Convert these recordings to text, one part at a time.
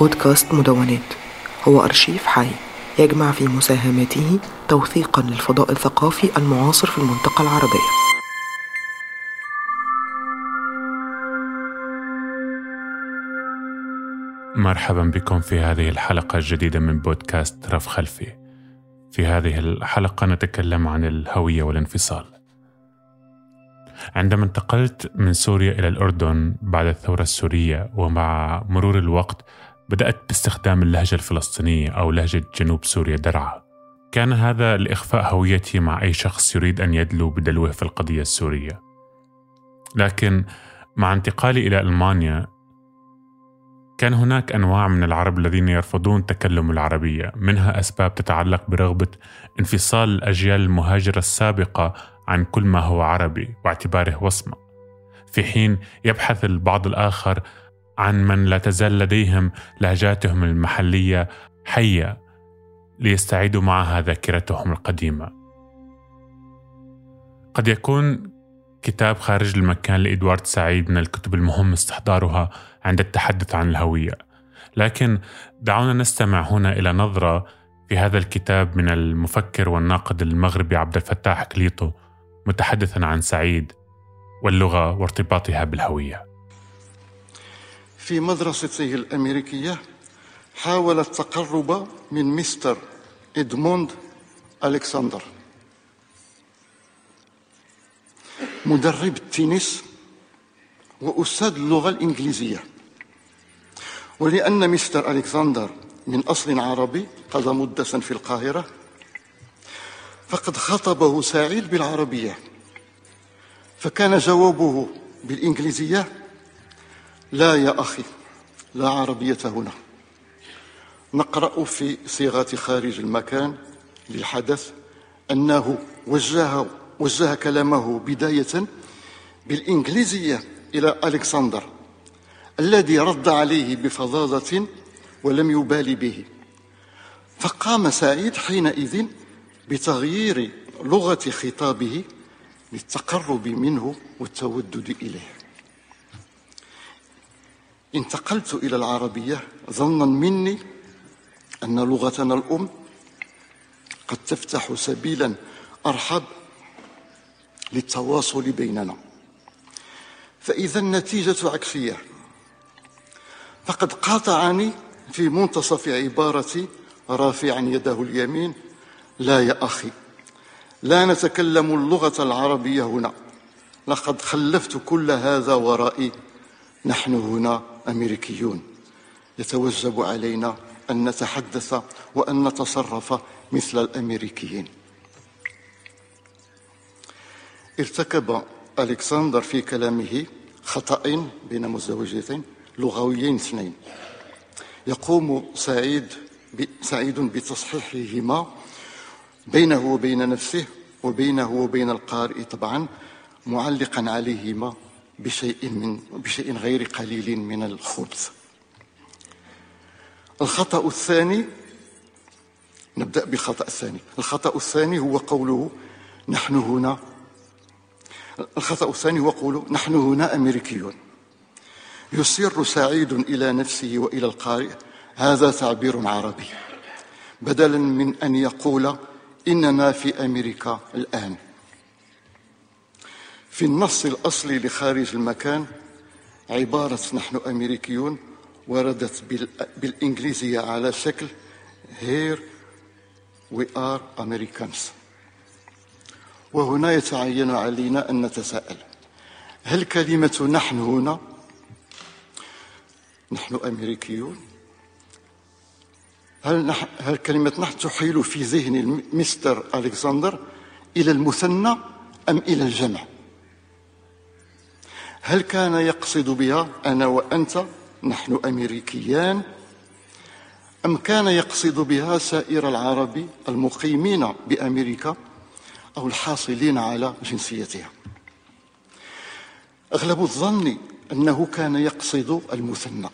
بودكاست مدونات هو أرشيف حي يجمع في مساهماته توثيقا للفضاء الثقافي المعاصر في المنطقة العربية مرحبا بكم في هذه الحلقة الجديدة من بودكاست رف خلفي. في هذه الحلقة نتكلم عن الهوية والانفصال. عندما انتقلت من سوريا إلى الأردن بعد الثورة السورية ومع مرور الوقت بدأت باستخدام اللهجة الفلسطينية أو لهجة جنوب سوريا درعا. كان هذا لإخفاء هويتي مع أي شخص يريد أن يدلو بدلوه في القضية السورية. لكن مع انتقالي إلى ألمانيا كان هناك أنواع من العرب الذين يرفضون تكلم العربية منها أسباب تتعلق برغبة انفصال الأجيال المهاجرة السابقة عن كل ما هو عربي واعتباره وصمة. في حين يبحث البعض الآخر عن من لا تزال لديهم لهجاتهم المحلية حية ليستعيدوا معها ذاكرتهم القديمة. قد يكون كتاب خارج المكان لإدوارد سعيد من الكتب المهم استحضارها عند التحدث عن الهوية. لكن دعونا نستمع هنا إلى نظرة في هذا الكتاب من المفكر والناقد المغربي عبد الفتاح كليطو متحدثا عن سعيد واللغة وارتباطها بالهوية. في مدرسته الأمريكية حاول التقرب من مستر إدموند ألكسندر. مدرب التنس وأستاذ اللغة الإنجليزية. ولأن مستر ألكسندر من أصل عربي قضى مدة في القاهرة. فقد خطبه سعيد بالعربية. فكان جوابه بالإنجليزية لا يا أخي لا عربية هنا. نقرأ في صيغة خارج المكان للحدث أنه وجه وجه كلامه بداية بالإنجليزية إلى ألكسندر الذي رد عليه بفظاظة ولم يبال به. فقام سعيد حينئذ بتغيير لغة خطابه للتقرب منه والتودد إليه. انتقلت إلى العربية ظنا مني أن لغتنا الأم قد تفتح سبيلا أرحب للتواصل بيننا. فإذا النتيجة عكسية. فقد قاطعني في منتصف عبارتي رافعا يده اليمين لا يا أخي لا نتكلم اللغة العربية هنا. لقد خلفت كل هذا ورائي. نحن هنا أمريكيون. يتوجب علينا أن نتحدث وأن نتصرف مثل الأمريكيين. ارتكب ألكسندر في كلامه خطأين بين مزدوجتين لغويين اثنين. يقوم سعيد سعيد بتصحيحهما بينه وبين نفسه وبينه وبين القارئ طبعا معلقا عليهما بشيء من بشيء غير قليل من الخبث. الخطأ الثاني نبدأ بالخطأ الثاني. الخطأ الثاني هو قوله نحن هنا. الخطأ الثاني هو قوله نحن هنا أمريكيون. يسر سعيد إلى نفسه وإلى القارئ هذا تعبير عربي. بدلا من أن يقول إننا في أمريكا الآن. في النص الأصلي لخارج المكان عبارة نحن أمريكيون وردت بالإنجليزية على شكل Here we are Americans وهنا يتعين علينا أن نتساءل. هل كلمة نحن هنا؟ نحن أمريكيون. هل, نح... هل كلمة نحن تحيل في ذهن مستر ألكسندر إلى المثنى أم إلى الجمع؟ هل كان يقصد بها أنا وأنت نحن أمريكيان؟ أم كان يقصد بها سائر العرب المقيمين بأمريكا أو الحاصلين على جنسيتها؟ أغلب الظن أنه كان يقصد المثنى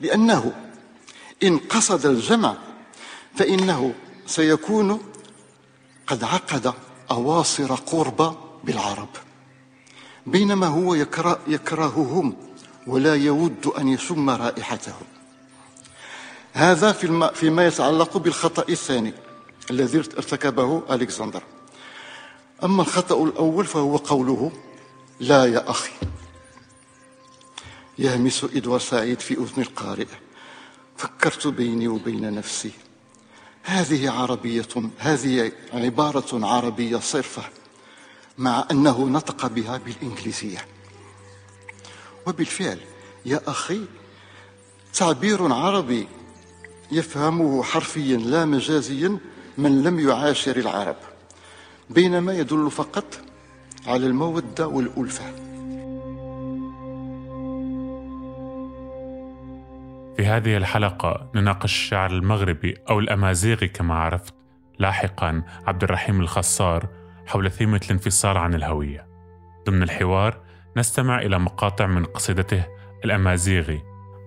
لأنه إن قصد الجمع فإنه سيكون قد عقد أواصر قرب بالعرب. بينما هو يكره يكرههم ولا يود أن يشم رائحتهم. هذا فيما يتعلق بالخطأ الثاني الذي ارتكبه ألكسندر. أما الخطأ الأول فهو قوله لا يا أخي. يهمس إدوار سعيد في أذن القارئ. فكرت بيني وبين نفسي هذه عربية هذه عبارة عربية صرفة مع أنه نطق بها بالإنجليزية. وبالفعل يا أخي تعبير عربي يفهمه حرفيا لا مجازيا من لم يعاشر العرب بينما يدل فقط على المودة والألفة. في هذه الحلقة نناقش الشعر المغربي أو الأمازيغي كما عرفت لاحقا عبد الرحيم الخصار حول ثيمة الانفصال عن الهوية. ضمن الحوار نستمع إلى مقاطع من قصيدته الأمازيغي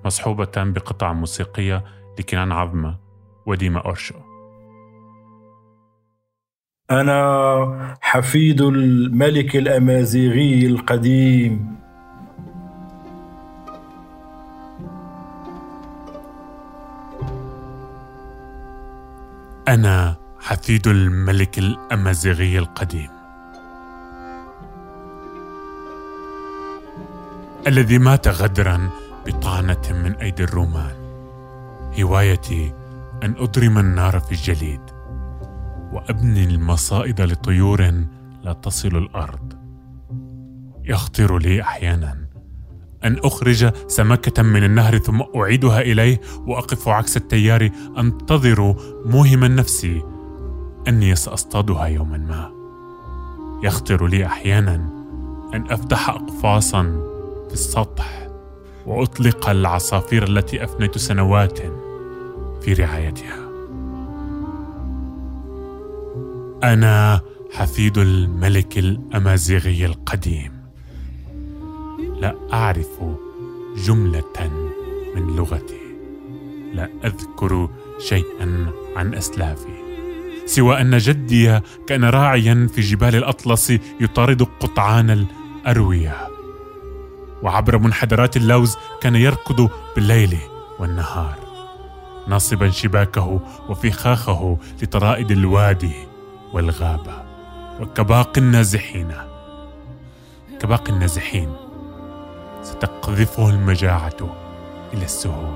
مصحوبة بقطع موسيقية لكنان عظمة وديما أورشو. أنا حفيد الملك الأمازيغي القديم. أنا حفيد الملك الأمازيغي القديم. الذي مات غدرا بطعنة من أيدي الرومان. هوايتي أن أضرم النار في الجليد وأبني المصائد لطيور لا تصل الأرض. يخطر لي أحيانا أن أخرج سمكة من النهر ثم أعيدها إليه وأقف عكس التيار أنتظر موهما نفسي أني سأصطادها يوما ما. يخطر لي أحيانا أن أفتح أقفاصا في السطح وأطلق العصافير التي أفنيت سنوات في رعايتها. أنا حفيد الملك الأمازيغي القديم. لا أعرف جملة من لغتي. لا أذكر شيئا عن أسلافي. سوى أن جدي كان راعيا في جبال الأطلس يطارد قطعان الأروية. وعبر منحدرات اللوز كان يركض بالليل والنهار ناصبا شباكه وفخاخه لطرائد الوادي والغابة وكباقي النازحين. كباقي النازحين. ستقذفه المجاعة إلى السهول.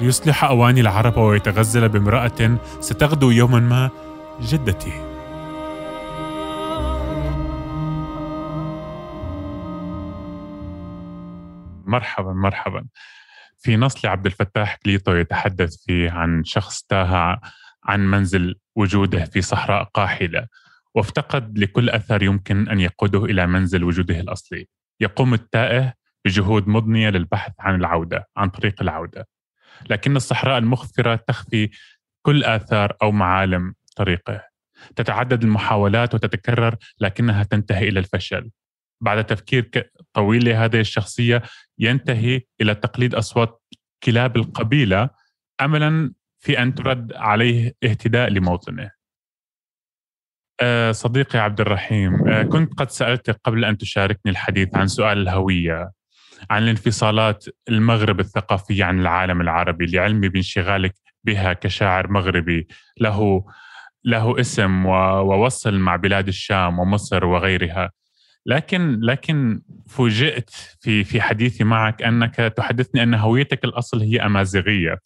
ليصلح أواني العرب ويتغزل بامرأة ستغدو يوما ما جدتي مرحبا مرحبا. في نص لعبد الفتاح كليتو يتحدث فيه عن شخص تاه عن منزل وجوده في صحراء قاحلة وافتقد لكل أثر يمكن أن يقوده إلى منزل وجوده الأصلي. يقوم التائه بجهود مضنية للبحث عن العودة، عن طريق العودة. لكن الصحراء المخفرة تخفي كل آثار أو معالم طريقه. تتعدد المحاولات وتتكرر لكنها تنتهي إلى الفشل. بعد تفكير طويل لهذه الشخصية ينتهي إلى تقليد أصوات كلاب القبيلة املا في أن ترد عليه اهتداء لموطنه. آه، صديقي عبد الرحيم آه، كنت قد سالتك قبل أن تشاركني الحديث عن سؤال الهوية عن الانفصالات المغرب الثقافية عن العالم العربي لعلمي بانشغالك بها كشاعر مغربي له له اسم ووصل مع بلاد الشام ومصر وغيرها لكن لكن فوجئت في في حديثي معك أنك تحدثني أن هويتك الأصل هي أمازيغية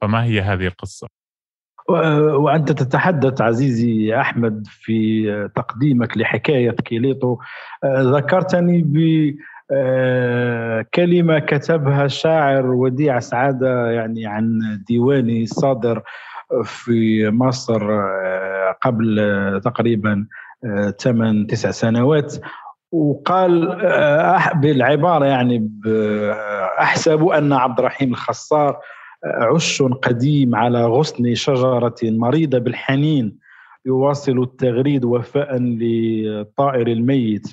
فما هي هذه القصة؟ وأنت تتحدث عزيزي أحمد في تقديمك لحكاية كيليتو ذكرتني ب كلمة كتبها الشاعر وديع سعادة يعني عن ديواني الصادر في مصر قبل تقريبا ثمان تسع سنوات. وقال آه، بالعبارة يعني أحسب أن عبد الرحيم الخصار عش قديم على غصن شجرة مريضة بالحنين يواصل التغريد وفاء للطائر الميت.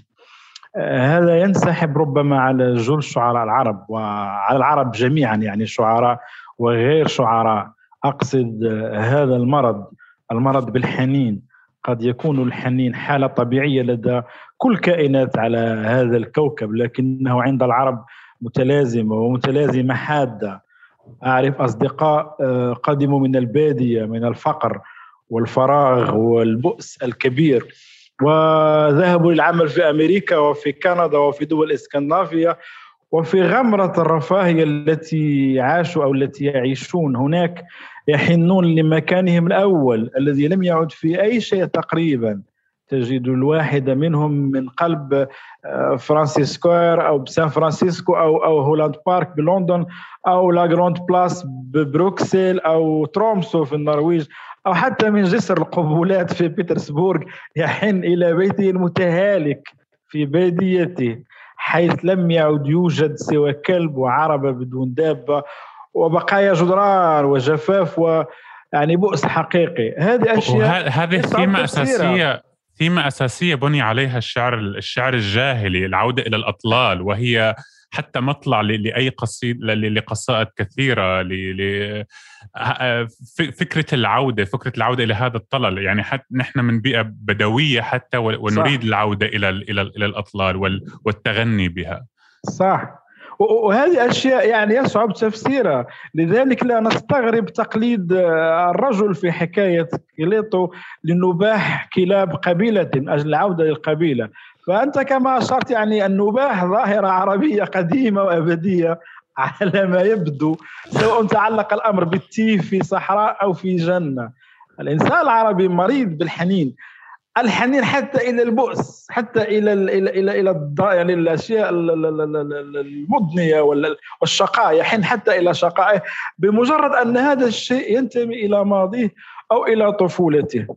هذا ينسحب ربما على جل شعراء العرب وعلى العرب جميعا يعني شعراء وغير شعراء. أقصد هذا المرض المرض بالحنين. قد يكون الحنين حالة طبيعية لدى كل كائنات على هذا الكوكب لكنه عند العرب متلازمة ومتلازمة حادة. أعرف أصدقاء آه، قدموا من البادية من الفقر والفراغ والبؤس الكبير. وذهبوا للعمل في أمريكا وفي كندا وفي دول اسكندنافيا وفي غمرة الرفاهية التي عاشوا أو التي يعيشون هناك يحنون لمكانهم الأول الذي لم يعد في أي شيء تقريبا. تجد الواحد منهم من قلب آه، فرانسيس سكوير أو بسان فرانسيسكو أو أو هولاند بارك بلندن أو لا جراند بلاس ببروكسل أو ترومسو في النرويج أو حتى من جسر القبولات في بيترسبورغ يحن إلى بيته المتهالك في باديته حيث لم يعد يوجد سوى كلب وعربة بدون دابة وبقايا جدران وجفاف و يعني بؤس حقيقي. هذه أشياء هذه ثيمه أساسية. ثيمة أساسية بني عليها الشعر الشعر الجاهلي العودة إلى الأطلال وهي حتى مطلع لأي قصيد لقصائد كثيرة فكرة العودة فكرة العودة إلى هذا الطلل. يعني حتى نحن من بيئة بدوية حتى ونريد صح. العودة إلى إلى إلى الأطلال والتغني بها. صح. وهذه أشياء يعني يصعب تفسيرها. لذلك لا نستغرب تقليد آه، الرجل في حكاية كليتو لنباح كلاب قبيلة من أجل العودة للقبيلة. فأنت كما أشرت يعني النباح ظاهرة عربية قديمة وأبدية على ما يبدو سواء تعلق الأمر بالتيه في صحراء أو في جنة. الإنسان العربي مريض بالحنين. الحنين حتى إلى البؤس حتى إلى إلى إلى إلى يعني الأشياء المضنية والشقاء يحن حتى إلى شقائه بمجرد أن هذا الشيء ينتمي إلى ماضيه أو إلى طفولته.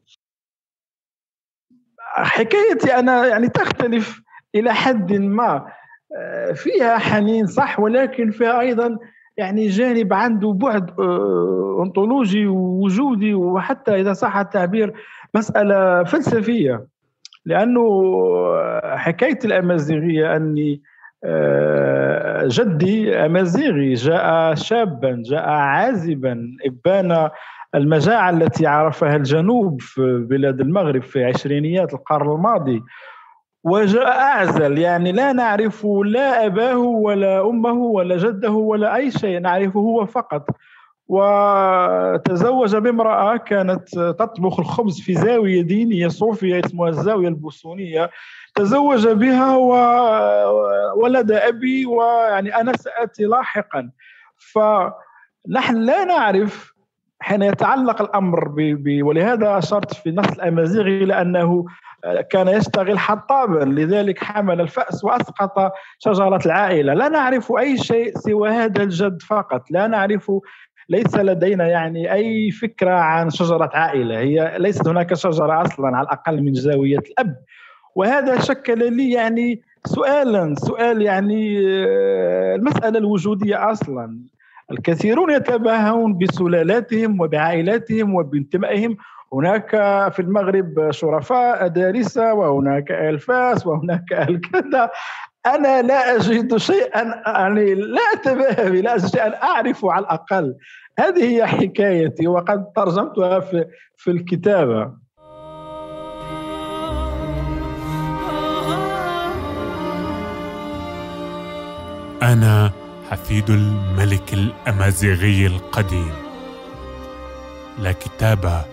حكايتي أنا يعني تختلف إلى حد ما. آه، فيها حنين صح ولكن فيها أيضا يعني جانب عنده بعد آه، أنطولوجي ووجودي وحتى إذا صح التعبير مسألة فلسفية لأنه حكاية الأمازيغية أني آه، جدي أمازيغي جاء شابا جاء عازبا إبان المجاعة التي عرفها الجنوب في بلاد المغرب في عشرينيات القرن الماضي. وجاء أعزل يعني لا نعرف لا أباه ولا أمه ولا جده ولا أي شيء نعرفه هو فقط. وتزوج بامرأة كانت تطبخ الخبز في زاوية دينية صوفية اسمها الزاوية البوسونية. تزوج بها وولد أبي ويعني أنا سأتي لاحقا. فنحن لا نعرف حين يتعلق الأمر ب... ولهذا أشرت في النص الأمازيغي لأنه كان يشتغل حطابا. لذلك حمل الفأس وأسقط شجرة العائلة. لا نعرف أي شيء سوى هذا الجد فقط. لا نعرف ليس لدينا يعني أي فكرة عن شجرة عائلة. هي ليست هناك شجرة أصلا على الأقل من زاوية الأب. وهذا شكل لي يعني سؤالا سؤال يعني آه، المسألة الوجودية أصلا. الكثيرون يتباهون بسلالاتهم وبعائلاتهم وبانتمائهم. هناك في المغرب شرفاء دارسة وهناك أهل فاس وهناك أهل كذا أنا لا أجد شيئا يعني لا أتباهى لا أجد شيئا أعرفه على الأقل. هذه هي حكايتي وقد ترجمتها في, في الكتابة. أنا حفيد الملك الأمازيغي القديم. لا كتاب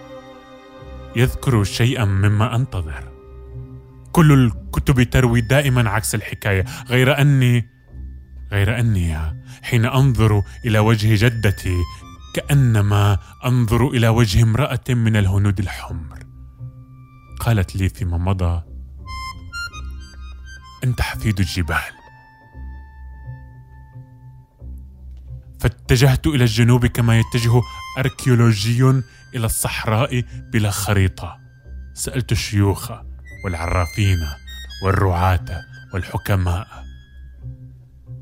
يذكر شيئا مما أنتظر. كل الكتب تروي دائما عكس الحكاية. غير أني غير أني حين أنظر إلى وجه جدتي كأنما أنظر إلى وجه امرأة من الهنود الحمر. قالت لي فيما مضى أنت حفيد الجبال. فاتجهت إلى الجنوب كما يتجه أركيولوجي إلى الصحراء بلا خريطة. سألت الشيوخ والعرافين والرعاة والحكماء.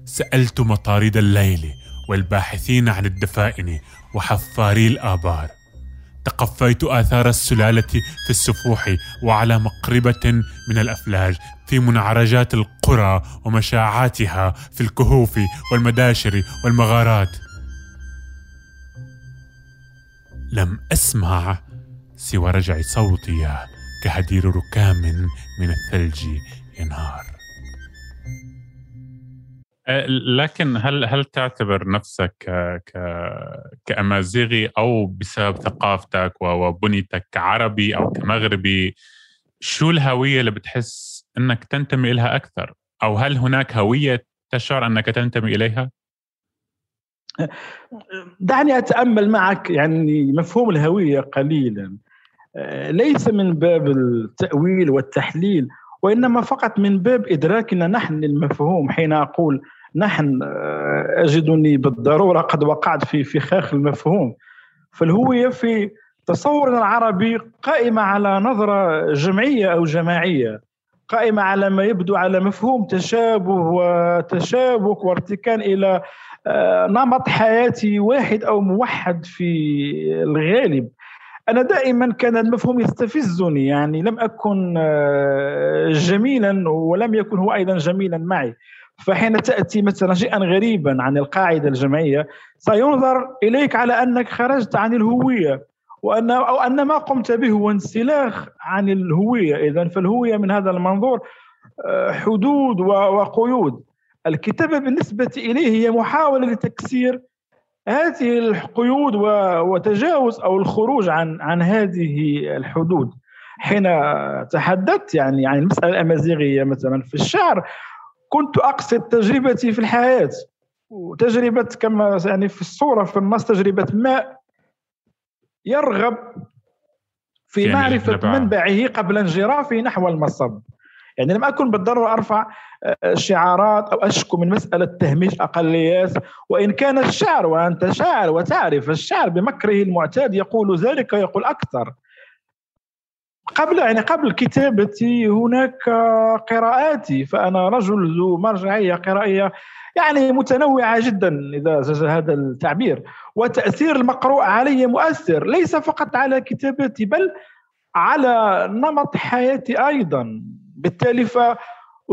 سألت مطارد الليل والباحثين عن الدفائن وحفاري الآبار. تقفيت آثار السلالة في السفوح وعلى مقربة من الأفلاج في منعرجات القرى ومشاعاتها في الكهوف والمداشر والمغارات. لم أسمع سوى رجع صوتي. كهدير ركام من الثلج ينهار. أه، لكن هل هل تعتبر نفسك ك... ك... كأمازيغي أو بسبب ثقافتك وبنيتك كعربي أو كمغربي شو الهوية اللي بتحس إنك تنتمي لها أكثر؟ أو هل هناك هوية تشعر إنك تنتمي إليها؟ دعني أتأمل معك يعني مفهوم الهوية قليلا. ليس من باب التأويل والتحليل وإنما فقط من باب إدراكنا نحن للمفهوم حين أقول نحن آه، أجدني بالضرورة قد وقعت في فخاخ المفهوم. فالهوية في تصورنا العربي قائمة على نظرة جمعية أو جماعية قائمة على ما يبدو على مفهوم تشابه وتشابك وارتكان إلى آه، نمط حياتي واحد أو موحد في الغالب. أنا دائما كان المفهوم يستفزني يعني لم أكن آه، جميلا ولم يكن هو أيضا جميلا معي. فحين تأتي مثلا شيئا غريبا عن القاعدة الجمعية سينظر إليك على أنك خرجت عن الهوية وان أو أن ما قمت به هو انسلاخ عن الهوية. اذا فالهوية من هذا المنظور آه، حدود وقيود. الكتابة بالنسبة إليه هي محاولة لتكسير هذه القيود وتجاوز أو الخروج عن عن هذه الحدود. حين تحدثت يعني عن المسألة الأمازيغية مثلا في الشعر كنت أقصد تجربتي في الحياة. وتجربة كما يعني في الصورة في النص تجربة ماء يرغب في يعني معرفة منبعه قبل انجرافه نحو المصب. يعني لم أكن بالضرورة أرفع آه، شعارات أو أشكو من مسألة تهميش أقليات. وإن كان الشعر وأنت شاعر وتعرف الشعر بمكره المعتاد يقول ذلك يقول أكثر. قبل يعني قبل كتابتي هناك قراءاتي فأنا رجل ذو مرجعية قرائية يعني متنوعة جدا إذا جاز هذا التعبير. وتأثير المقروء علي مؤثر ليس فقط على كتابتي بل على نمط حياتي أيضا. بالتالي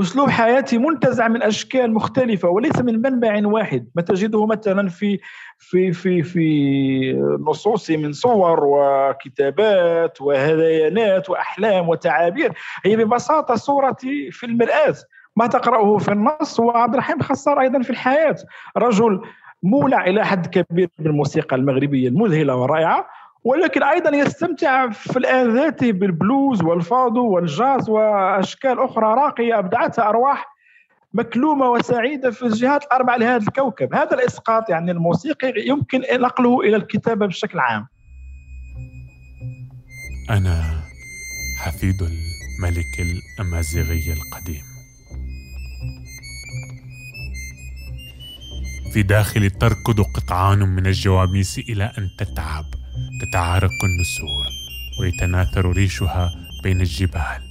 اسلوب حياتي منتزع من أشكال مختلفة وليس من منبع واحد ما تجده مثلا في في في في نصوصي من صور وكتابات وهذيانات وأحلام وتعابير هي ببساطة صورتي في المرآة ما تقرأه في النص وعبد الرحيم خسار أيضا في الحياة رجل مولع إلى حد كبير بالموسيقى المغربية المذهلة والرائعة. ولكن أيضا يستمتع في الآن ذاته بالبلوز والفادو والجاز وأشكال أخرى راقية أبدعتها أرواح مكلومة وسعيدة في الجهات الأربعة لهذا الكوكب، هذا الإسقاط يعني الموسيقي يمكن نقله إلى الكتابة بشكل عام. أنا حفيد الملك الأمازيغي القديم. في داخلي تركض قطعان من الجواميس إلى أن تتعب تتعارك النسور ويتناثر ريشها بين الجبال.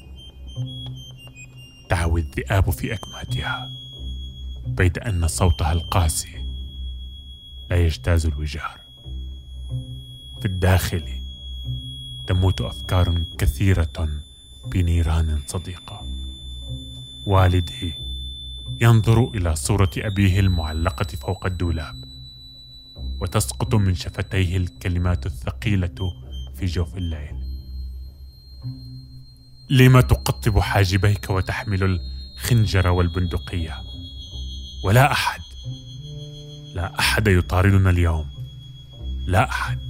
تعوي الذئاب في أكماتها بيد أن صوتها القاسي لا يجتاز الوجار. في الداخل تموت أفكار كثيرة بنيران صديقة. والدي ينظر إلى صورة أبيه المعلقة فوق الدولاب. وتسقط من شفتيه الكلمات الثقيلة في جوف الليل. لم تقطب حاجبيك وتحمل الخنجر والبندقية؟ ولا أحد لا أحد يطاردنا اليوم. لا أحد.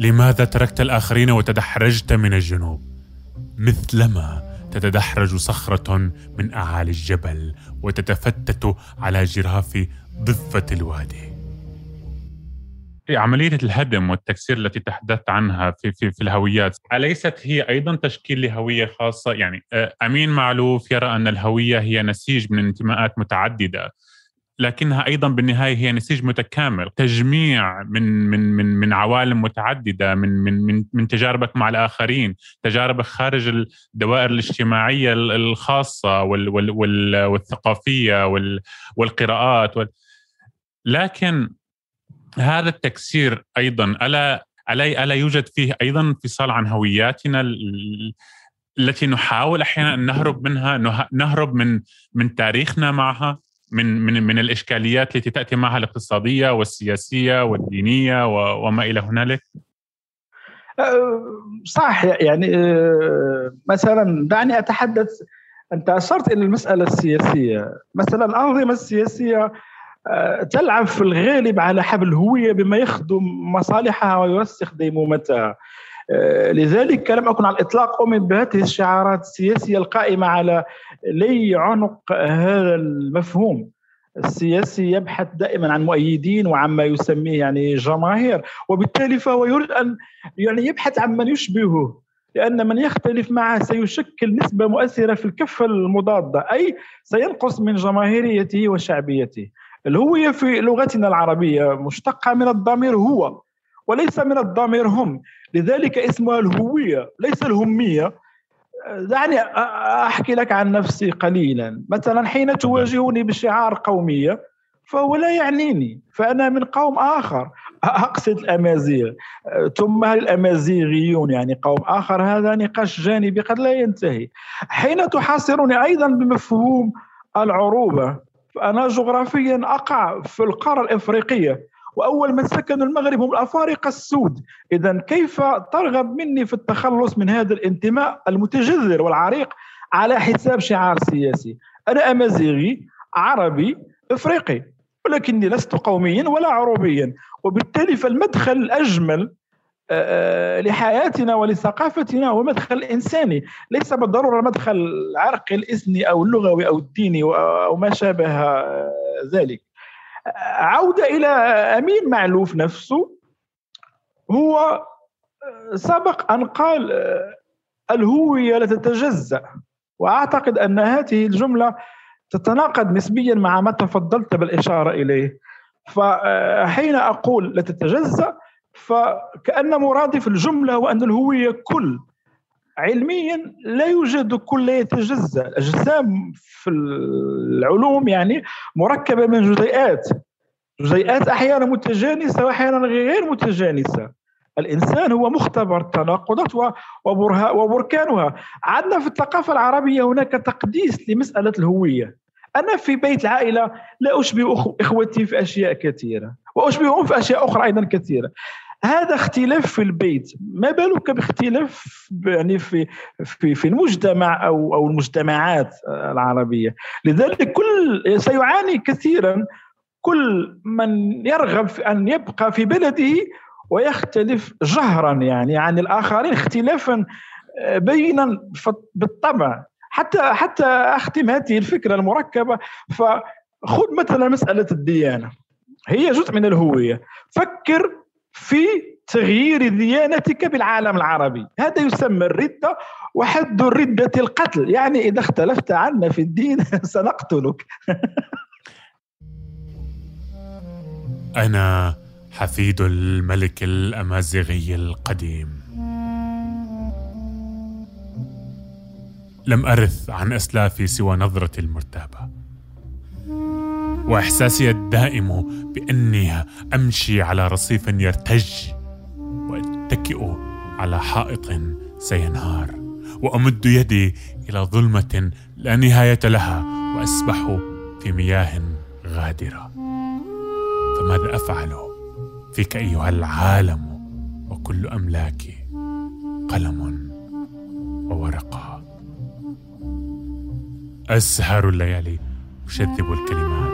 لماذا تركت الآخرين وتدحرجت من الجنوب؟ مثلما تتدحرج صخرة من أعالي الجبل وتتفتت على جراف ضفة الوادي. عملية الهدم والتكسير التي تحدثت عنها في في في الهويات أليست هي أيضا تشكيل لهوية خاصة؟ يعني آه، أمين معلوف يرى أن الهوية هي نسيج من انتماءات متعددة. لكنها أيضا بالنهاية هي نسيج متكامل. تجميع من من من من عوالم متعددة من من من من تجاربك مع الآخرين تجاربك خارج الدوائر الاجتماعية الخاصة وال وال وال والثقافية وال والقراءات وال لكن هذا التكسير أيضا الا الا ألا يوجد فيه أيضا انفصال عن هوياتنا التي نحاول أحيانا أن نهرب منها نهرب من من تاريخنا معها؟ من من من الإشكاليات التي تأتي معها الاقتصادية والسياسية والدينية وما إلى هنالك؟ أه، صح يعني أه، مثلا دعني أتحدث. أنت أشرت إلى المسألة السياسية. مثلا الأنظمة السياسية أه، تلعب في الغالب على حبل الهوية بما يخدم مصالحها ويوسخ ديمومتها. لذلك لم أكن على الإطلاق. أؤمن بهذه الشعارات السياسية القائمة على لي عنق هذا المفهوم. السياسي يبحث دائما عن مؤيدين وعما يسميه يعني جماهير وبالتالي فهو يريد أن يعني يبحث عن من يشبهه لأن من يختلف معه سيشكل نسبة مؤثرة في الكفه المضاده أي سينقص من جماهيريته وشعبيته. الهويه في لغتنا العربية مشتقة من الضمير هو. وليس من الضمير هم. لذلك اسمها الهوية ليس الهمية. دعني أحكي لك عن نفسي قليلا. مثلا حين تواجهني بشعار قومية فهو لا يعنيني فأنا من قوم آخر. أقصد الأمازيغ. ثم الأمازيغيون يعني قوم آخر. هذا نقاش جانبي قد لا ينتهي. حين تحاصرني أيضا بمفهوم العروبة فأنا جغرافيا أقع في القارة الإفريقية. وأول من سكنوا المغرب هم الأفارقة السود. اذا كيف ترغب مني في التخلص من هذا الانتماء المتجذر والعريق على حساب شعار سياسي؟ أنا أمازيغي عربي إفريقي ولكني لست قوميا ولا عروبيا وبالتالي فالمدخل الأجمل آه، آه، لحياتنا ولثقافتنا هو مدخل إنساني. ليس بالضرورة مدخل العرقي الاثني أو اللغوي أو الديني أو ما شابه ذلك. عودة إلى أمين معلوف نفسه. هو سبق أن قال الهوية لا تتجزأ. وأعتقد أن هذه الجملة تتناقض نسبيا مع ما تفضلت بالإشارة إليه. فحين أقول لا تتجزأ فكأن مرادف الجملة هو أن الهوية كل. علميا لا يوجد كل يتجزا الاجسام في العلوم يعني مركبة من جزيئات. جزيئات أحيانا متجانسة واحيانا غير متجانسة. الإنسان هو مختبر التناقضات وبركانها. عندنا في الثقافة العربية هناك تقديس لمسألة الهوية. أنا في بيت العائلة لا أشبه إخوتي في أشياء كثيرة وأشبههم في أشياء أخرى أيضا كثيرة. هذا اختلاف في البيت. ما بالك باختلاف يعني في في في المجتمع أو أو المجتمعات العربية. لذلك كل سيعاني كثيرا كل من يرغب في أن يبقى في بلده ويختلف جهرا يعني عن الآخرين اختلافا بينا بالطبع. حتى حتى أختم هذه الفكرة المركبة. فخذ مثلا مسألة الديانة. هي جزء من الهوية. فكر في تغيير ديانتك بالعالم العربي. هذا يسمى الردة وحد الردة القتل. يعني إذا اختلفت عنا في الدين سنقتلك. أنا حفيد الملك الأمازيغي القديم. لم أرث عن أسلافي سوى نظرتي المرتابة. وإحساسي الدائم بأني أمشي على رصيف يرتج وأتكئ على حائط سينهار وأمد يدي إلى ظلمة لا نهاية لها وأسبح في مياه غادرة. فماذا أفعل فيك أيها العالم وكل املاكي قلم وورقة؟ أسهر الليالي اشذب الكلمات.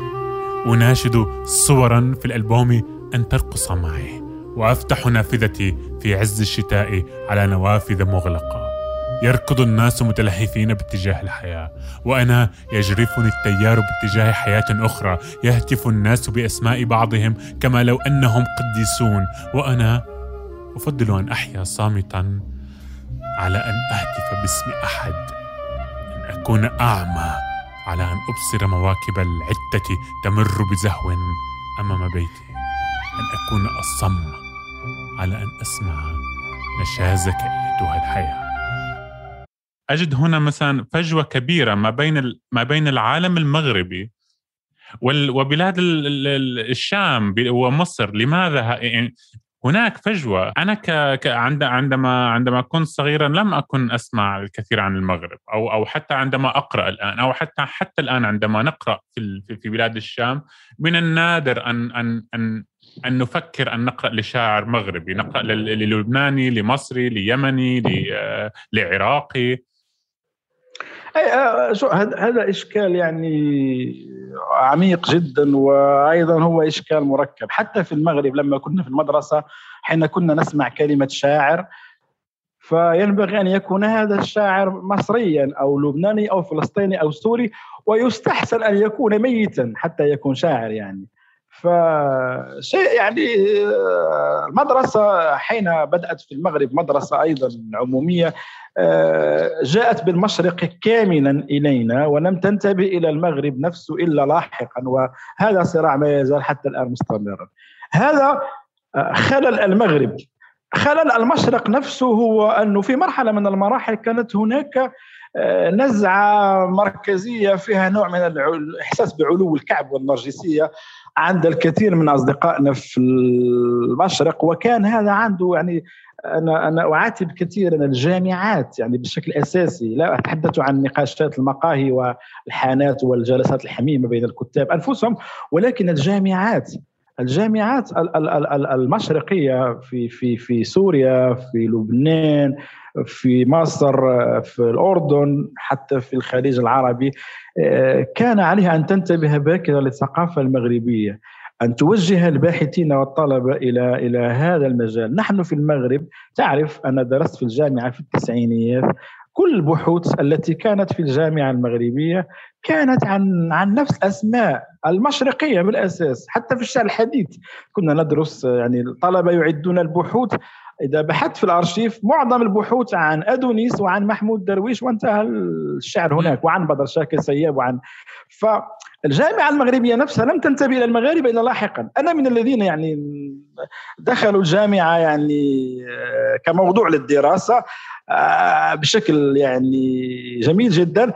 أناشد صورا في الألبوم أن ترقص معي وأفتح نافذتي في عز الشتاء على نوافذ مغلقة. يركض الناس متلهفين باتجاه الحياة وأنا يجرفني التيار باتجاه حياة أخرى. يهتف الناس بأسماء بعضهم كما لو أنهم قديسون وأنا أفضل أن أحيا صامتا على أن أهتف باسم أحد أن أكون أعمى. على أن أبصر مواكب العدة تمر بزهو أمام بيتي. أن أكون أصم على أن أسمع نشازك أيتها الحياة. أجد هنا مثلا فجوة كبيرة ما بين ما بين العالم المغربي وبلاد الشام ومصر. لماذا يعني هناك فجوة. أنا ك... ك... عند... عندما عندما كنت صغيرا لم أكن أسمع الكثير عن المغرب أو أو حتى عندما أقرأ الآن أو حتى حتى الآن عندما نقرأ في في بلاد الشام من النادر ان ان ان أن نفكر أن نقرأ لشاعر مغربي نقرأ للبناني لمصري ليمني لعراقي. آه، هذا إشكال يعني عميق جدا وأيضا هو إشكال مركب. حتى في المغرب لما كنا في المدرسة حين كنا نسمع كلمة شاعر فينبغي أن يكون هذا الشاعر مصريا أو لبناني أو فلسطيني أو سوري ويستحسن أن يكون ميتا حتى يكون شاعر يعني. فشيء يعني آه، المدرسة حين بدأت في المغرب مدرسة أيضا عمومية آه، جاءت بالمشرق كاملا إلينا ولم تنتبه إلى المغرب نفسه إلا لاحقا وهذا صراع ما يزال حتى الآن مستمرا. هذا آه، خلل المغرب. خلل المشرق نفسه هو أنه في مرحلة من المراحل كانت هناك نزعة مركزية فيها نوع من الإحساس بعلو الكعب والنرجسية. عند الكثير من أصدقائنا في المشرق وكان هذا عنده يعني أنا أنا أعاتب كثيرا الجامعات يعني بشكل أساسي. لا أتحدث عن نقاشات المقاهي والحانات والجلسات الحميمة بين الكتاب أنفسهم ولكن الجامعات الجامعات المشرقية في في في سوريا في لبنان في مصر في الأردن حتى في الخليج العربي كان عليها أن تنتبه باكرا للثقافة المغربية أن توجه الباحثين والطلبة إلى إلى هذا المجال، نحن في المغرب تعرف أنا درست في الجامعة في التسعينيات كل البحوث التي كانت في الجامعة المغربية كانت عن عن نفس الاسماء المشرقية بالأساس حتى في الشعر الحديث. كنا ندرس يعني الطلبة يعدون البحوث. إذا بحثت في الأرشيف معظم البحوث عن أدونيس وعن محمود درويش وانتهى الشعر هناك وعن بدر شاكر سياب وعن فالجامعة المغربية نفسها لم تنتبه إلى المغاربة إلا لاحقا. أنا من الذين يعني دخلوا الجامعة يعني آه، كموضوع للدراسة. بشكل يعني جميل جدا.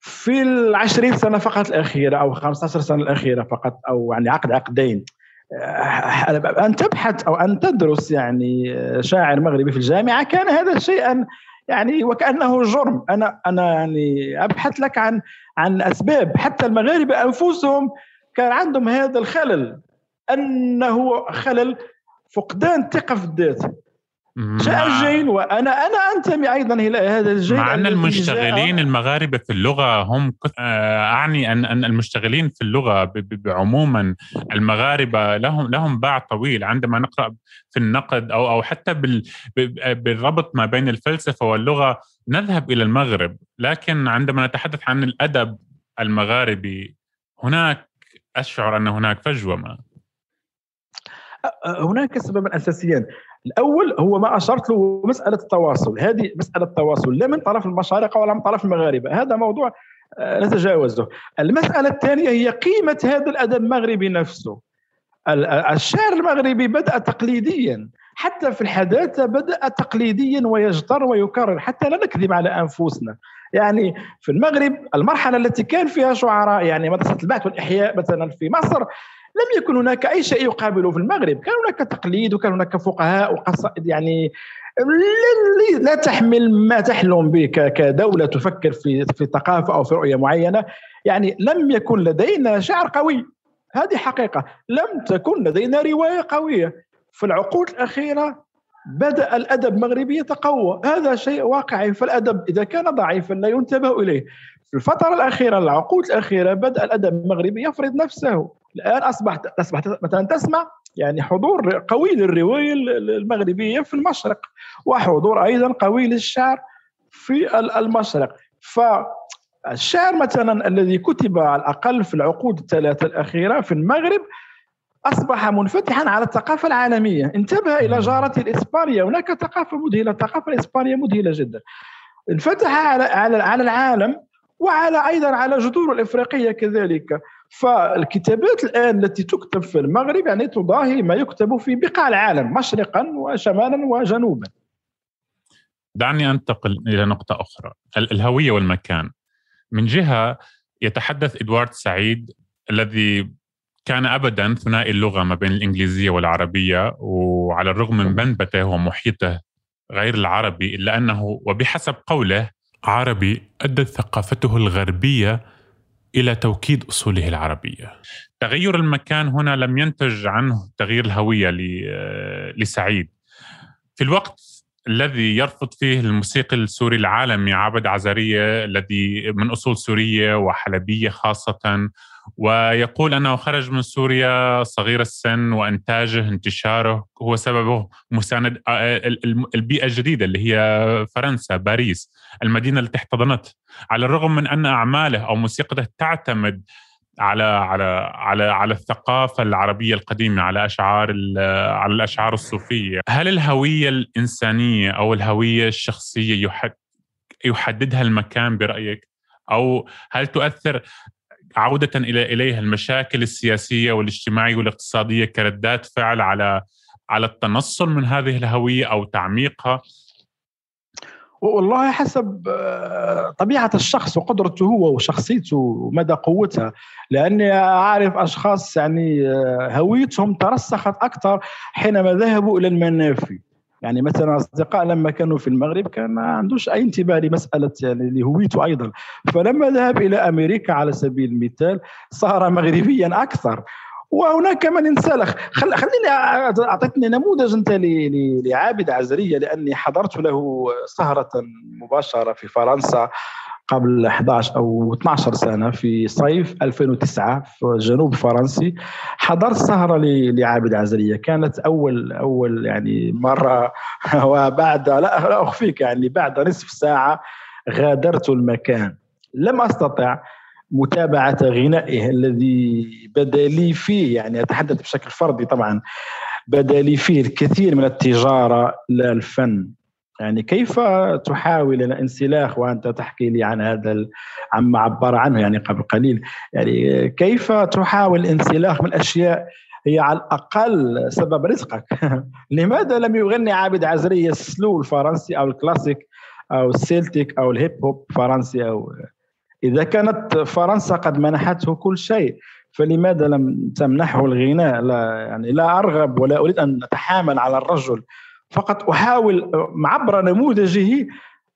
في العشرين سنة فقط الأخيرة أو 15 سنة الأخيرة فقط أو يعني عقد عقدين. آه، أن تبحث أو أن تدرس يعني شاعر مغربي في الجامعة كان هذا شيئا يعني وكأنه جرم. أنا أنا يعني أبحث لك عن عن أسباب. حتى المغاربة أنفسهم كان عندهم هذا الخلل أنه خلل فقدان ثقة في الذات. جاء الجين وأنا أنا أنتمي أيضا إلى هذا الجين مع أن المشتغلين المغاربة في اللغة هم آه، أعني ان أن المشتغلين في اللغة عموما المغاربة لهم لهم باع طويل. عندما نقرأ في النقد أو أو حتى بالربط ما بين الفلسفة واللغة نذهب إلى المغرب. لكن عندما نتحدث عن الأدب المغاربي هناك أشعر أن هناك فجوة ما. هناك سببا اساسيان الأول هو ما أشرت له مسألة التواصل. هذه مسألة التواصل لا من طرف المشارقة ولا من طرف المغاربه هذا موضوع آه، نتجاوزه. المسألة الثانية هي قيمة هذا الأدب المغربي نفسه. الشعر المغربي بدأ تقليديا. حتى في الحداثة بدأ تقليديا ويجتر ويكرر. حتى لا نكذب على أنفسنا. يعني في المغرب المرحلة التي كان فيها شعراء يعني مدرسة البحث والإحياء مثلا في مصر لم يكن هناك أي شيء يقابله في المغرب. كان هناك تقليد وكان هناك فقهاء وقصائد يعني لا تحمل ما تحلم به كدولة تفكر في في ثقافة أو في رؤية معينة. يعني لم يكن لدينا شعر قوي. هذه حقيقة. لم تكن لدينا رواية قوية. في العقود الأخيرة بدأ الأدب المغربي يتقوى. هذا شيء واقعي. فالأدب إذا كان ضعيفا لا ينتبه إليه. في الفترة الأخيرة العقود الأخيرة بدأ الأدب المغربي يفرض نفسه. الآن اصبحت أصبحت مثلا تسمع يعني حضور قوي للرواية المغربية في المشرق وحضور أيضا قوي للشعر في المشرق. فالشعر مثلا الذي كتب على الأقل في العقود الثلاثة الأخيرة في المغرب أصبح منفتحا على الثقافة العالمية. انتبه إلى جارته الإسبانية. هناك ثقافة مذهلة الثقافة الإسبانية مذهلة جدا. انفتح على على العالم وعلى أيضا على جذور الإفريقية كذلك. فالكتابات الآن التي تكتب في المغرب يعني تضاهي ما يكتب في بقاع العالم مشرقا وشمالا وجنوبا. دعني أنتقل إلى نقطة أخرى الهوية والمكان. من جهة يتحدث إدوارد سعيد الذي كان ابدا ثنائي اللغة ما بين الإنجليزية والعربية وعلى الرغم من بنبته ومحيطه غير العربي إلا أنه وبحسب قوله عربي أدت ثقافته الغربية إلى توكيد أصوله العربية. تغير المكان هنا لم ينتج عنه تغيير الهوية لسعيد. في الوقت الذي يرفض فيه الموسيقي السوري العالمي عابد عزرية الذي من أصول سورية وحلبية خاصة ويقول أنه خرج من سوريا صغير السن وإنتاجه انتشاره هو سببه مساند البيئة الجديدة اللي هي فرنسا باريس المدينة التي احتضنته على الرغم من أن أعماله أو موسيقته تعتمد على على على على الثقافة العربية القديمة على أشعار على الأشعار الصوفية هل الهوية الإنسانية أو الهوية الشخصية يحد يحددها المكان برأيك؟ أو هل تؤثر عودة إلى إليها المشاكل السياسية والاجتماعية والاقتصادية كردات فعل على على التنصل من هذه الهوية أو تعميقها؟ والله حسب آه، طبيعة الشخص وقدرته هو وشخصيته ومدى قوتها. لأني أعرف أشخاص يعني آه، هويتهم ترسخت أكثر حينما ذهبوا إلى المنافي. يعني مثلا أصدقاء لما كانوا في المغرب كان ما عندوش أي انتباه لمسألة يعني لهويته أيضا. فلما ذهب إلى أمريكا على سبيل المثال صار مغربيا أكثر. وهناك من انسلخ. خل... خليني أعطيتني نموذج أنت ل... لعابد عزرية لأني حضرت له سهرة مباشرة في فرنسا. قبل 11 أو 12 سنة في صيف 2009 في جنوب فرنسي حضرت سهرة لعابد عزرية. كانت اول أول يعني مرة وبعد لا, لا أخفيك يعني بعد نصف ساعة غادرت المكان. لم أستطع متابعة غنائه الذي بدا لي فيه يعني أتحدث بشكل فردي طبعا بدا لي فيه الكثير من التجارة لا الفن. يعني كيف تحاول الانسلاخ وأنت تحكي لي عن هذا عما عبر عنه يعني قبل قليل؟ يعني كيف تحاول الانسلاخ من أشياء هي على الأقل سبب رزقك؟ لماذا لم يغني عابد عزري السلو الفرنسي أو الكلاسيك أو السيلتيك أو الهيب هوب فرنسي أو إذا كانت فرنسا قد منحته كل شيء فلماذا لم تمنحه الغناء؟ لا يعني لا أرغب ولا أريد أن أتحامل على الرجل فقط أحاول عبر نموذجه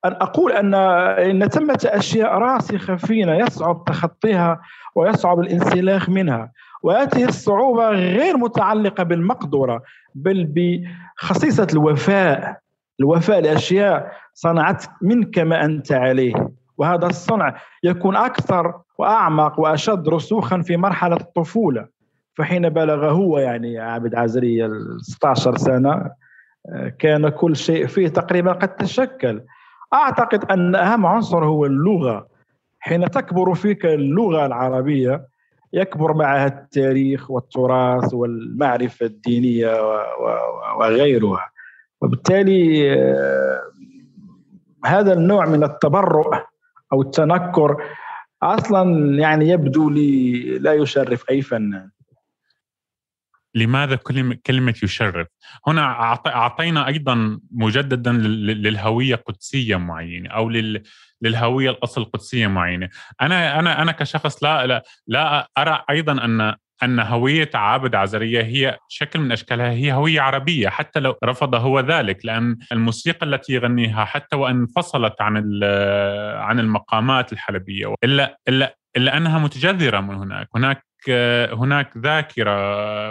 أن أقول أن إن ثمة أشياء راسخة فينا يصعب تخطيها ويصعب الانسلاخ منها وهذه الصعوبة غير متعلقة بالمقدرة بل بخصيصة الوفاء الوفاء لأشياء صنعت منك ما أنت عليه وهذا الصنع يكون أكثر وأعمق وأشد رسوخا في مرحلة الطفولة فحين بلغ هو يعني عابد عزري 16 سنة كان كل شيء فيه تقريبا قد تشكل. أعتقد أن أهم عنصر هو اللغة. حين تكبر فيك اللغة العربية يكبر معها التاريخ والتراث والمعرفة الدينية وغيرها. وبالتالي آه، هذا النوع من التبرؤ أو التنكر أصلا يعني يبدو لي لا يشرف أي فنان. لماذا كلمة يشرف؟ هنا أعطينا أيضا مجددا للهوية قدسية معينة أو للهوية الأصل قدسية معينة أنا أنا أنا كشخص لا لا, لا أرى أيضا أن أن هوية عابد عزرية هي شكل من أشكالها هي هوية عربية حتى لو رفض هو ذلك لأن الموسيقى التي يغنيها حتى وإن انفصلت عن عن المقامات الحلبية الا الا إلا أنها متجذرة من هناك هناك هناك ذاكرة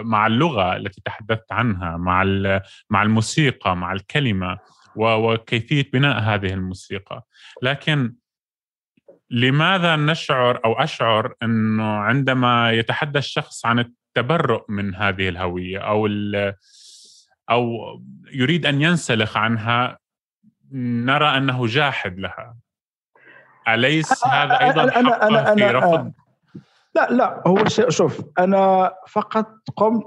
مع اللغة التي تحدثت عنها مع مع الموسيقى مع الكلمة وكيفية بناء هذه الموسيقى. لكن لماذا نشعر أو أشعر إنه عندما يتحدث الشخص عن التبرؤ من هذه الهوية أو أو يريد أن ينسلخ عنها نرى أنه جاحد لها. أليس هذا أيضا أنا في رفض؟ لا لا هو شوف أنا فقط قمت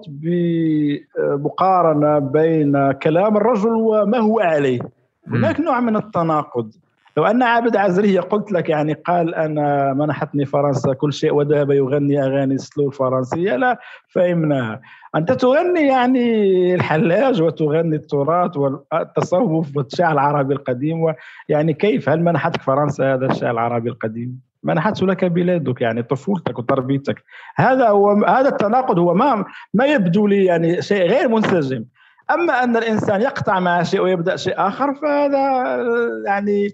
بمقارنة بين كلام الرجل وما هو عليه. هناك نوع من التناقض. لو أن عابد عزري قلت لك يعني قال أنا منحتني فرنسا كل شيء وذهب يغني أغاني سلو الفرنسيه لا فهمناها. أنت تغني يعني الحلاج وتغني التراث والتصوف والشعر العربي القديم ويعني كيف؟ هل منحتك فرنسا هذا الشعر العربي القديم؟ منحته لك بلادك يعني طفولتك وتربيتك. هذا هو هذا التناقض هو ما ما يبدو لي يعني شيء غير منسجم. أما أن الإنسان يقطع مع شيء ويبدأ شيء آخر فهذا يعني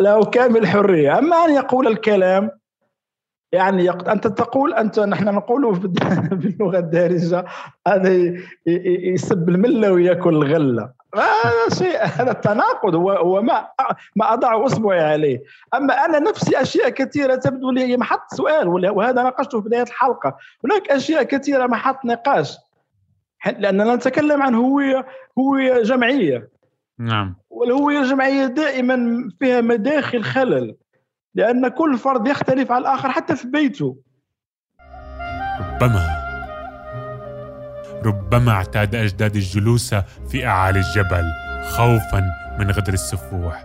له كامل الحريه أما أن يقول الكلام يعني يقت... أنت تقول أنت نحن نقول باللغة الدارجة هذا يسب الملة وياكل الغلة. هذا شيء هذا التناقض هو هو ما ما اضع اصبعي عليه. أما أنا نفسي أشياء كثيرة تبدو لي محط سؤال وهذا ناقشته في بداية الحلقة. هناك أشياء كثيرة محط نقاش. لأننا نتكلم عن هويه هوية جمعية. نعم. والهوية الجمعية دائما فيها مداخل خلل. لأن كل فرد يختلف عن الآخر حتى في بيته. ربما ربما اعتاد اجدادي الجلوس في أعالي الجبل خوفا من غدر السفوح.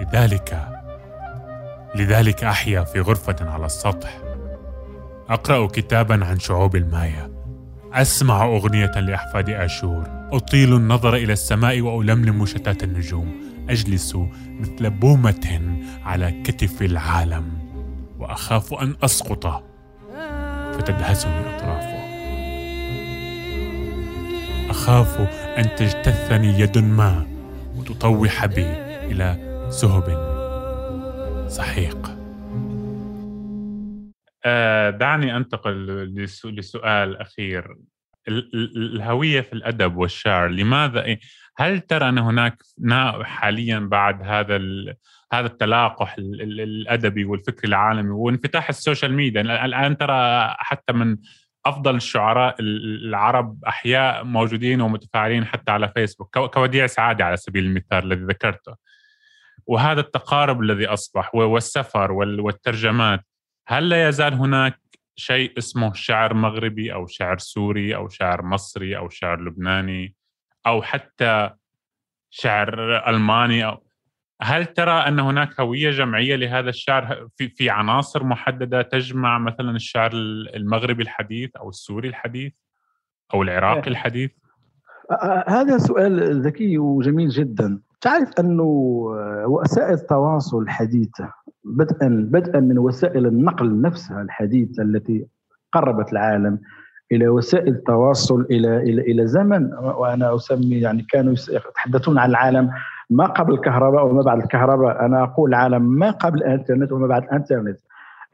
لذلك لذلك أحيا في غرفة على السطح. أقرأ كتابا عن شعوب المايا. أسمع أغنية لأحفاد آشور. أطيل النظر إلى السماء وألملم شتات النجوم. اجلس مثل بومة على كتف العالم وأخاف أن أسقط. فتدهسني اطرافه أخاف أن تجتثني يد ما وتطوح بي إلى سهب سحيق. آه، دعني أنتقل لسؤال أخير. الهوية في الأدب والشعر لماذا هل ترى أن هناك حاليا بعد هذا هذا التلاقح الأدبي والفكري العالمي وانفتاح ال social media؟ الآن ترى حتى من أفضل الشعراء العرب أحياء موجودين ومتفاعلين حتى على فيسبوك كوديع سعادي على سبيل المثال الذي ذكرته. وهذا التقارب الذي أصبح والسفر والترجمات هل لا يزال هناك شيء اسمه شعر مغربي أو شعر سوري أو شعر مصري أو شعر لبناني؟ أو حتى شعر ألماني أو هل ترى أن هناك هوية جمعية لهذا الشعر في في عناصر محددة تجمع مثلا الشعر المغربي الحديث أو السوري الحديث أو العراقي آه. الحديث؟ هذا سؤال ذكي وجميل جدا تعرف أنه وسائل التواصل الحديثة بدءا بدءا من وسائل النقل نفسها الحديثة التي قربت العالم إلى وسائل التواصل إلى إلى إلى زمن وأنا أسمي يعني كانوا يتحدثون عن العالم ما قبل الكهرباء وما بعد الكهرباء. أنا أقول العالم ما قبل الإنترنت وما بعد الإنترنت.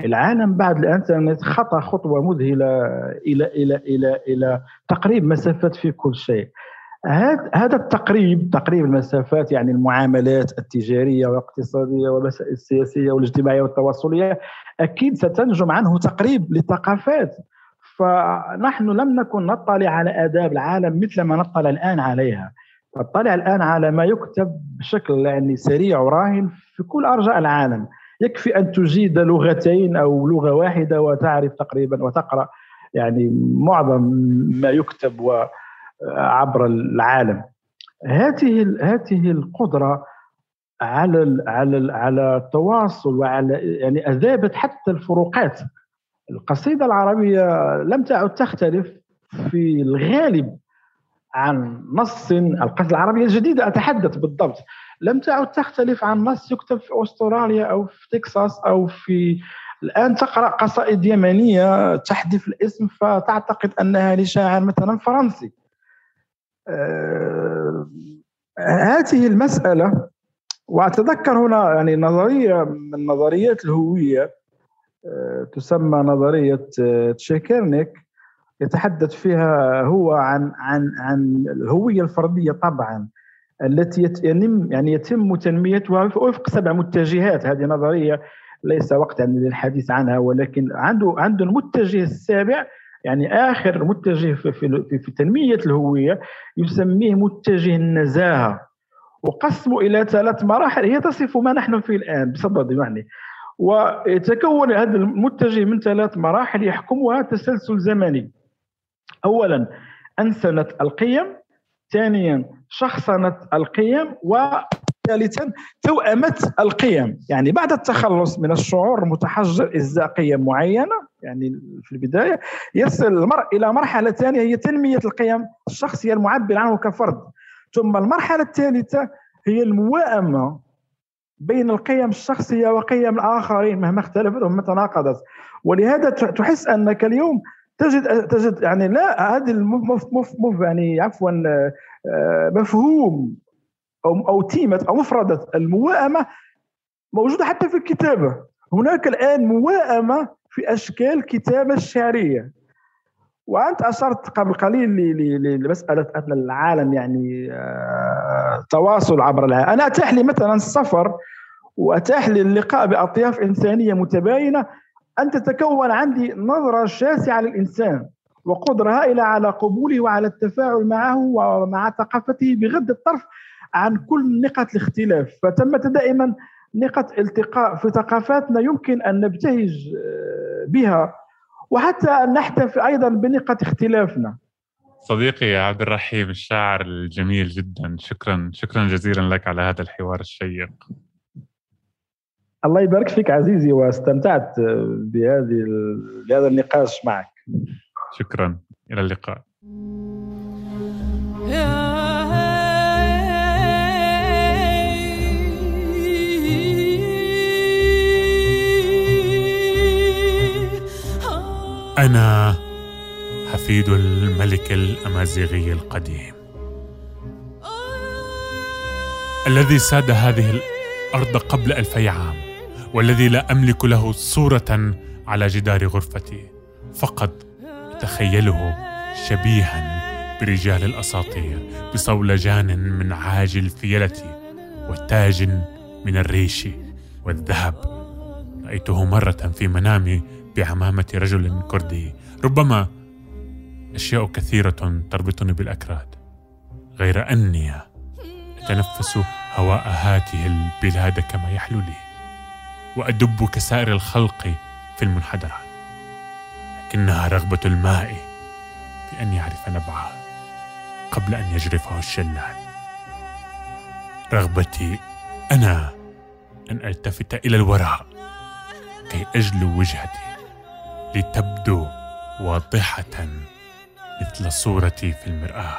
العالم بعد الإنترنت خطى خطوة مذهلة إلى إلى إلى إلى تقريب مسافات في كل شيء. هذا التقريب تقريب المسافات يعني المعاملات التجارية والاقتصادية والمسائل السياسية والاجتماعية والتواصلية أكيد ستنجم عنه تقريب للثقافات فنحن لم نكن نطلع على آداب العالم مثل ما نطلع الآن عليها. نطلع الآن على ما يكتب بشكل يعني سريع وراهن في كل أرجاء العالم. يكفي أن تجيد لغتين أو لغة واحدة وتعرف تقريبا وتقرأ يعني معظم ما يكتب عبر العالم. هذه هذه القدرة على على على التواصل وعلى يعني أذابت حتى الفروقات. القصيدة العربية لم تعد تختلف في الغالب عن نص القصيدة العربية الجديدة أتحدث بالضبط. لم تعد تختلف عن نص يكتب في أستراليا أو في تكساس أو في الآن تقرأ قصائد يمنية تحذف الاسم فتعتقد أنها لشاعر مثلا فرنسي. آه هذه المسألة وأتذكر هنا يعني نظرية من نظريات الهوية تسمى نظرية آه، تشيكيرنيك يتحدث فيها هو عن عن عن الهوية الفردية طبعا التي يتم يعني يتم تنميتها وفق سبع متجهات. هذه نظرية ليس وقت يعني للحديث عنها ولكن عنده عنده المتجه السابع يعني آخر متجه في, في, في تنمية الهوية يسميه متجه النزاهة. وقسمه إلى ثلاث مراحل هي تصف ما نحن فيه الآن. بصدد يعني. ويتكون هذا المتجه من ثلاث مراحل يحكمها تسلسل زمني. اولا انسنه القيم ثانيا شخصنه القيم ثالثا توأمة القيم. يعني بعد التخلص من الشعور المتحجر إزاء قيم معينة يعني في البداية يصل المرء إلى مرحلة ثانية هي تنمية القيم الشخصية المعبر عنه كفرد. ثم المرحلة الثالثة هي المواءمة بين القيم الشخصية وقيم الآخرين مهما اختلفت ومهما تناقضت. ولهذا تحس أنك اليوم تجد تجد يعني لا مف يعني عفوا آه، مفهوم أو أو تيمة أو مفردة المواءمة موجودة حتى في الكتابة. هناك الآن مواءمة في أشكال الكتابه الشعرية. وأنت أشرت قبل قليل لمسألة أن العالم يعني آه، تواصل عبر العالم أنا اتاح لي مثلا السفر واتاح لي اللقاء بأطياف إنسانية متباينة. أن تتكون عندي نظرة شاسعة للإنسان وقدرة هائلة على قبوله وعلى التفاعل معه ومع ثقافته بغض الطرف عن كل نقط الاختلاف. فتمت دائما نقط التقاء في ثقافاتنا يمكن أن نبتهج آه، بها. وحتى نحتفل أيضا بنقط اختلافنا. صديقي عبد الرحيم الشاعر الجميل جدا. شكرا شكرا جزيلا لك على هذا الحوار الشيق. الله يبارك فيك عزيزي واستمتعت بهذه بهذا النقاش معك. شكرا. إلى اللقاء. أنا حفيد الملك الأمازيغي القديم. الذي ساد هذه الأرض قبل ألفي عام والذي لا أملك له صورة على جدار غرفتي فقط أتخيله شبيها برجال الأساطير بصولجان من عاج الفيلة وتاج من الريش والذهب. رأيته مرة في منامي بعمامة رجل كردي. ربما أشياء كثيرة تربطني بالأكراد. غير أني أتنفس هواء هذه البلاد كما يحلو لي وأدب كسائر الخلق في المنحدرات. لكنها رغبة الماء في أن يعرف نبعه قبل أن يجرفه الشلال. رغبتي أنا أن ألتفت إلى الوراء كي أجلو وجهتي. لتبدو واضحة مثل صورتي في المرآة.